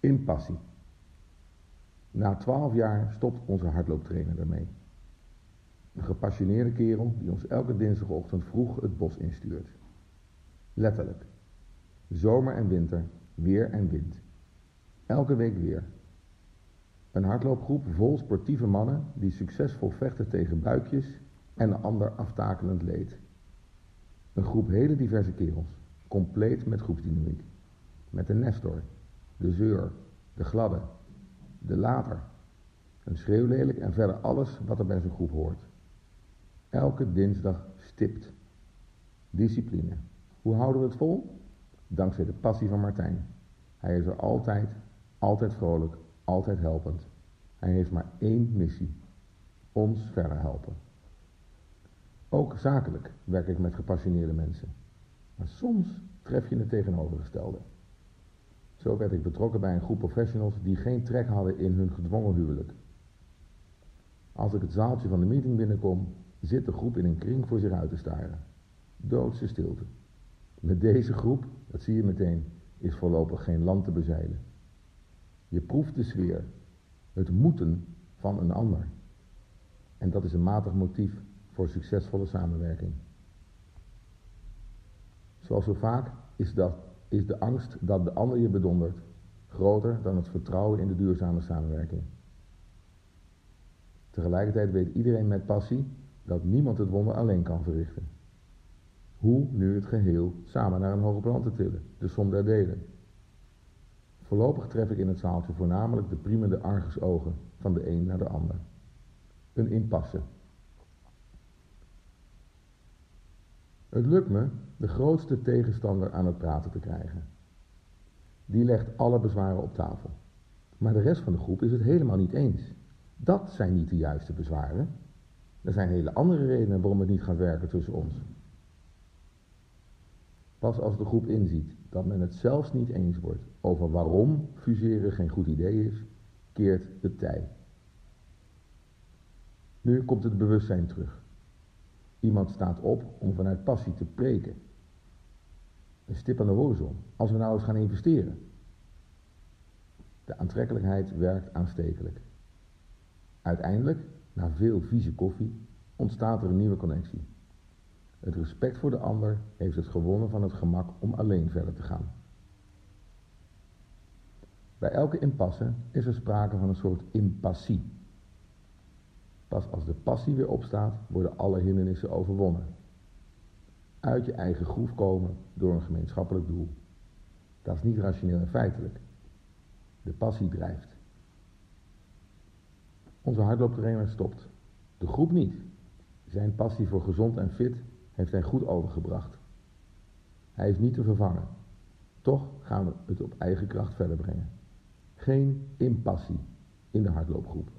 In passie. Na twaalf jaar stopt onze hardlooptrainer ermee. Een gepassioneerde kerel die ons elke dinsdagochtend vroeg het bos instuurt. Letterlijk. Zomer en winter, weer en wind. Elke week weer. Een hardloopgroep vol sportieve mannen die succesvol vechten tegen buikjes en een ander aftakelend leed. Een groep hele diverse kerels, compleet met groepsdynamiek. Met de Nestor, de Zeur, de Gladde, de Later. Een schreeuwlelijk en verder alles wat er bij zo'n groep hoort. Elke dinsdag stipt. Discipline. Hoe houden we het vol? Dankzij de passie van Martijn. Hij is er altijd, altijd vrolijk, altijd helpend. Hij heeft maar één missie: ons verder helpen. Ook zakelijk werk ik met gepassioneerde mensen. Maar soms tref je het tegenovergestelde. Zo werd ik betrokken bij een groep professionals die geen trek hadden in hun gedwongen huwelijk. Als ik het zaaltje van de meeting binnenkom, zit de groep in een kring voor zich uit te staren. Doodse stilte. Met deze groep, dat zie je meteen, is voorlopig geen land te bezeilen. Je proeft de sfeer, het moeten van een ander. En dat is een matig motief voor succesvolle samenwerking. Zoals zo vaak is, dat, is de angst dat de ander je bedondert groter dan het vertrouwen in de duurzame samenwerking. Tegelijkertijd weet iedereen met passie dat niemand het wonder alleen kan verrichten. Hoe nu het geheel samen naar een hoger plan te tillen, de som der delen. Voorlopig tref ik in het zaaltje voornamelijk de priemende argusogen van de een naar de ander. Een impasse. Het lukt me de grootste tegenstander aan het praten te krijgen. Die legt alle bezwaren op tafel. Maar de rest van de groep is het helemaal niet eens. Dat zijn niet de juiste bezwaren. Er zijn hele andere redenen waarom het niet gaat werken tussen ons. Pas als de groep inziet dat men het zelfs niet eens wordt over waarom fuseren geen goed idee is, keert het tij. Nu komt het bewustzijn terug. Iemand staat op om vanuit passie te preken. Een stip aan de horizon. Als we nou eens gaan investeren. De aantrekkelijkheid werkt aanstekelijk. Uiteindelijk, na veel vieze koffie, ontstaat er een nieuwe connectie. Het respect voor de ander heeft het gewonnen van het gemak om alleen verder te gaan. Bij elke impasse is er sprake van een soort impassie. Pas als de passie weer opstaat, worden alle hindernissen overwonnen. Uit je eigen groef komen door een gemeenschappelijk doel. Dat is niet rationeel en feitelijk. De passie drijft. Onze hardlooptrainer stopt. De groep niet. Zijn passie voor gezond en fit heeft hij goed overgebracht. Hij is niet te vervangen. Toch gaan we het op eigen kracht verder brengen. Geen impassie in de hardloopgroep.